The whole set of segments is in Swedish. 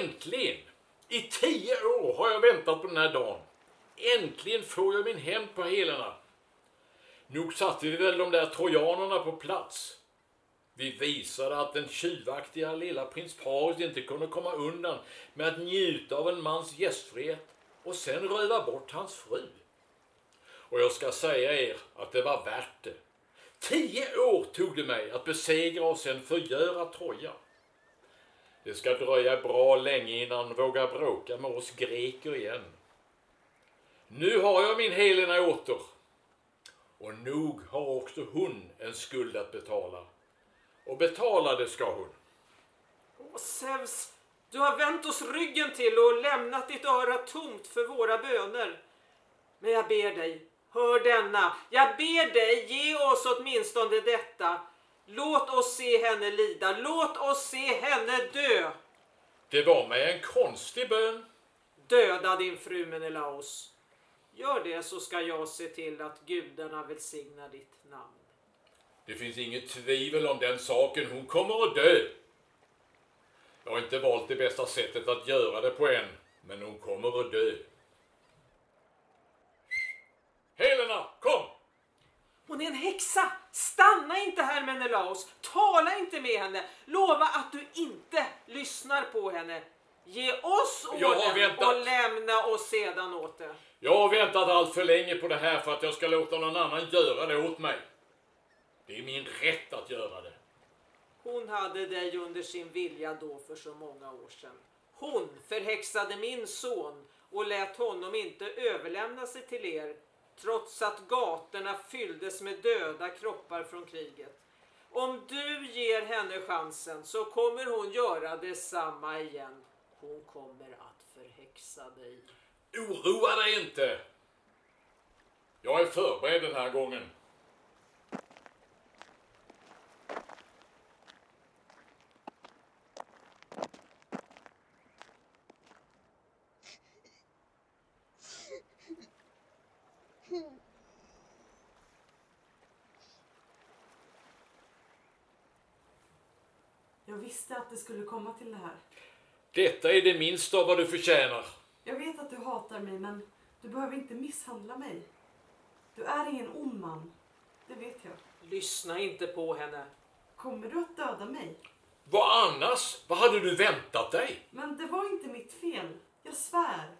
Äntligen! I tio år har jag väntat på den här dagen. Äntligen får jag min hämnd på helarna. Nog satte vi väl de där trojanerna på plats. Vi visade att den tjuvaktiga lilla prins Paris inte kunde komma undan med att njuta av en mans gästfrihet och sen röva bort hans fru. Och jag ska säga er att det var värt det. Tio år tog det mig att besegra och sen förgöra Troja. Det ska dröja bra länge innan han vågar bråka med oss greker igen. Nu har jag min Helena åter. Och nog har också hon en skuld att betala. Och betala det ska hon. Åh, Zeus, du har vänt oss ryggen till och lämnat ditt öra tomt för våra böner. Men jag ber dig, hör denna. Jag ber dig, ge oss åtminstone detta. Låt oss se henne lida, låt oss se henne dö. Det var mig en konstig bön. Döda din fru Menelaos. Gör det så ska jag se till att gudarna välsignar ditt namn. Det finns inget tvivel om den saken. Hon kommer att dö. Jag har inte valt det bästa sättet att göra det på än, men hon kommer att dö. Helena, kom! Hon är en häxa! Stanna inte här Menelaos! Tala inte med henne! Lova att du inte lyssnar på henne! Ge oss orden och lämna oss sedan åt det. Jag har väntat allt för länge på det här för att jag ska låta någon annan göra det åt mig. Det är min rätt att göra det. Hon hade dig under sin vilja då för så många år sedan. Hon förhäxade min son och lät honom inte överlämna sig till er trots att gatorna fylldes med döda kroppar från kriget. Om du ger henne chansen så kommer hon göra detsamma igen. Hon kommer att förhäxa dig. Oroa dig inte! Jag är förberedd den här gången. Jag visste att det skulle komma till det här. Detta är det minsta av vad du förtjänar. Jag vet att du hatar mig, men du behöver inte misshandla mig. Du är ingen ond man. Det vet jag. Lyssna inte på henne. Kommer du att döda mig? Vad annars? Vad hade du väntat dig? Men det var inte mitt fel. Jag svär.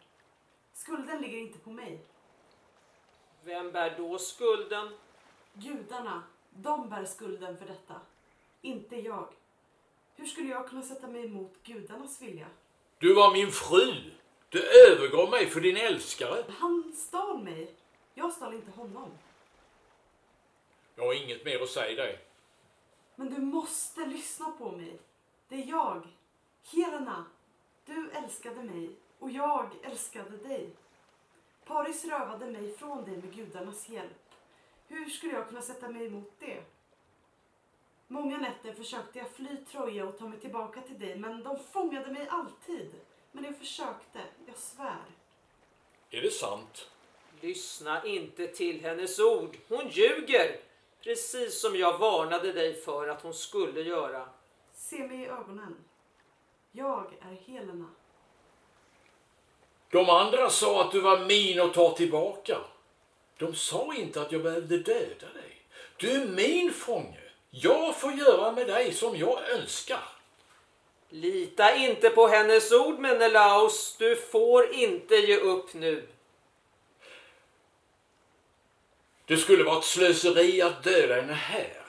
Skulden ligger inte på mig. Vem bär då skulden? Gudarna, de bär skulden för detta. Inte jag. Hur skulle jag kunna sätta mig emot gudarnas vilja? Du var min fru. Du övergav mig för din älskare. Han stal mig. Jag stal inte honom. Jag har inget mer att säga dig. Men du måste lyssna på mig. Det är jag, Helena. Du älskade mig och jag älskade dig. Paris rövade mig från dig med gudarnas hjälp. Hur skulle jag kunna sätta mig emot det? Många nätter försökte jag fly Troja och ta mig tillbaka till dig, men de fångade mig alltid. Men jag försökte, jag svär. Är det sant? Lyssna inte till hennes ord. Hon ljuger. Precis som jag varnade dig för att hon skulle göra. Se mig i ögonen. Jag är Helena. De andra sa att du var min att ta tillbaka. De sa inte att jag behövde döda dig. Du är min fånge. Jag får göra med dig som jag önskar. Lita inte på hennes ord Menelaus. Du får inte ge upp nu. Det skulle vara ett slöseri att döda henne här.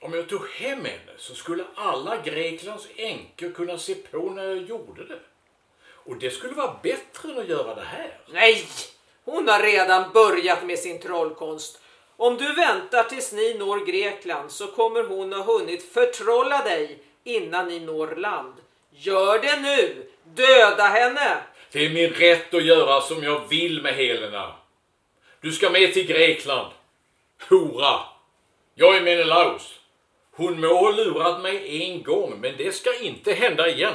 Om jag tog hem henne så skulle alla Greklands änkor kunna se på när jag gjorde det. Och det skulle vara bättre än att göra det här. Nej! Hon har redan börjat med sin trollkonst. Om du väntar tills ni når Grekland så kommer hon ha hunnit förtrolla dig innan ni når land. Gör det nu! Döda henne! Det är min rätt att göra som jag vill med Helena. Du ska med till Grekland. Hora! Jag är Menelaus. Hon må ha lurat mig en gång, men det ska inte hända igen.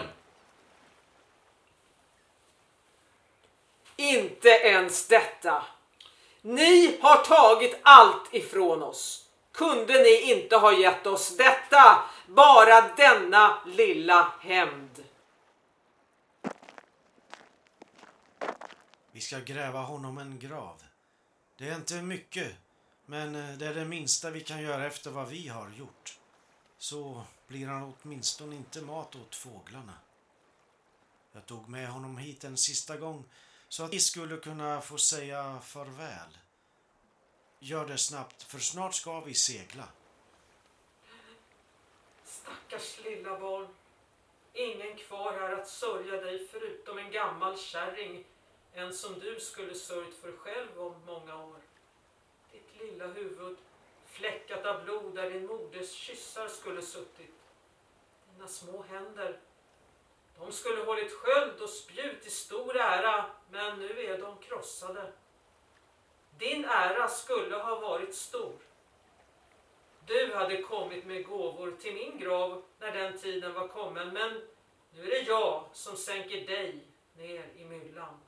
Inte ens detta. Ni har tagit allt ifrån oss. Kunde ni inte ha gett oss detta? Bara denna lilla hämnd. Vi ska gräva honom en grav. Det är inte mycket, men eh, det är det minsta vi kan göra efter vad vi har gjort. Så blir han åtminstone inte mat åt fåglarna. Jag tog med honom hit en sista gång så att vi skulle kunna få säga farväl. Gör det snabbt, för snart ska vi segla. Stackars lilla barn. Ingen kvar här att sörja dig förutom en gammal kärring. En som du skulle sörjt för själv om många år. Ditt lilla huvud fläckat av blod där din moders kyssar skulle suttit. Dina små händer. De skulle hållit sköld och spjut i stor ära, men nu är de krossade. Din ära skulle ha varit stor. Du hade kommit med gåvor till min grav när den tiden var kommen, men nu är det jag som sänker dig ner i myllan.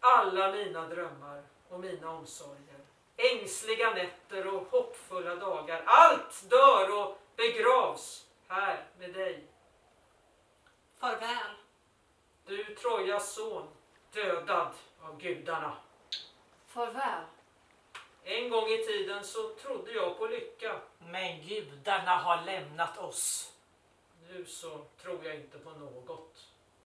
Alla mina drömmar och mina omsorger, ängsliga nätter och hoppfulla dagar, allt dör och begravs här med dig. Farväl. Du Trojas son, dödad av gudarna. Farväl. En gång i tiden så trodde jag på lycka. Men gudarna har lämnat oss. Nu så tror jag inte på något.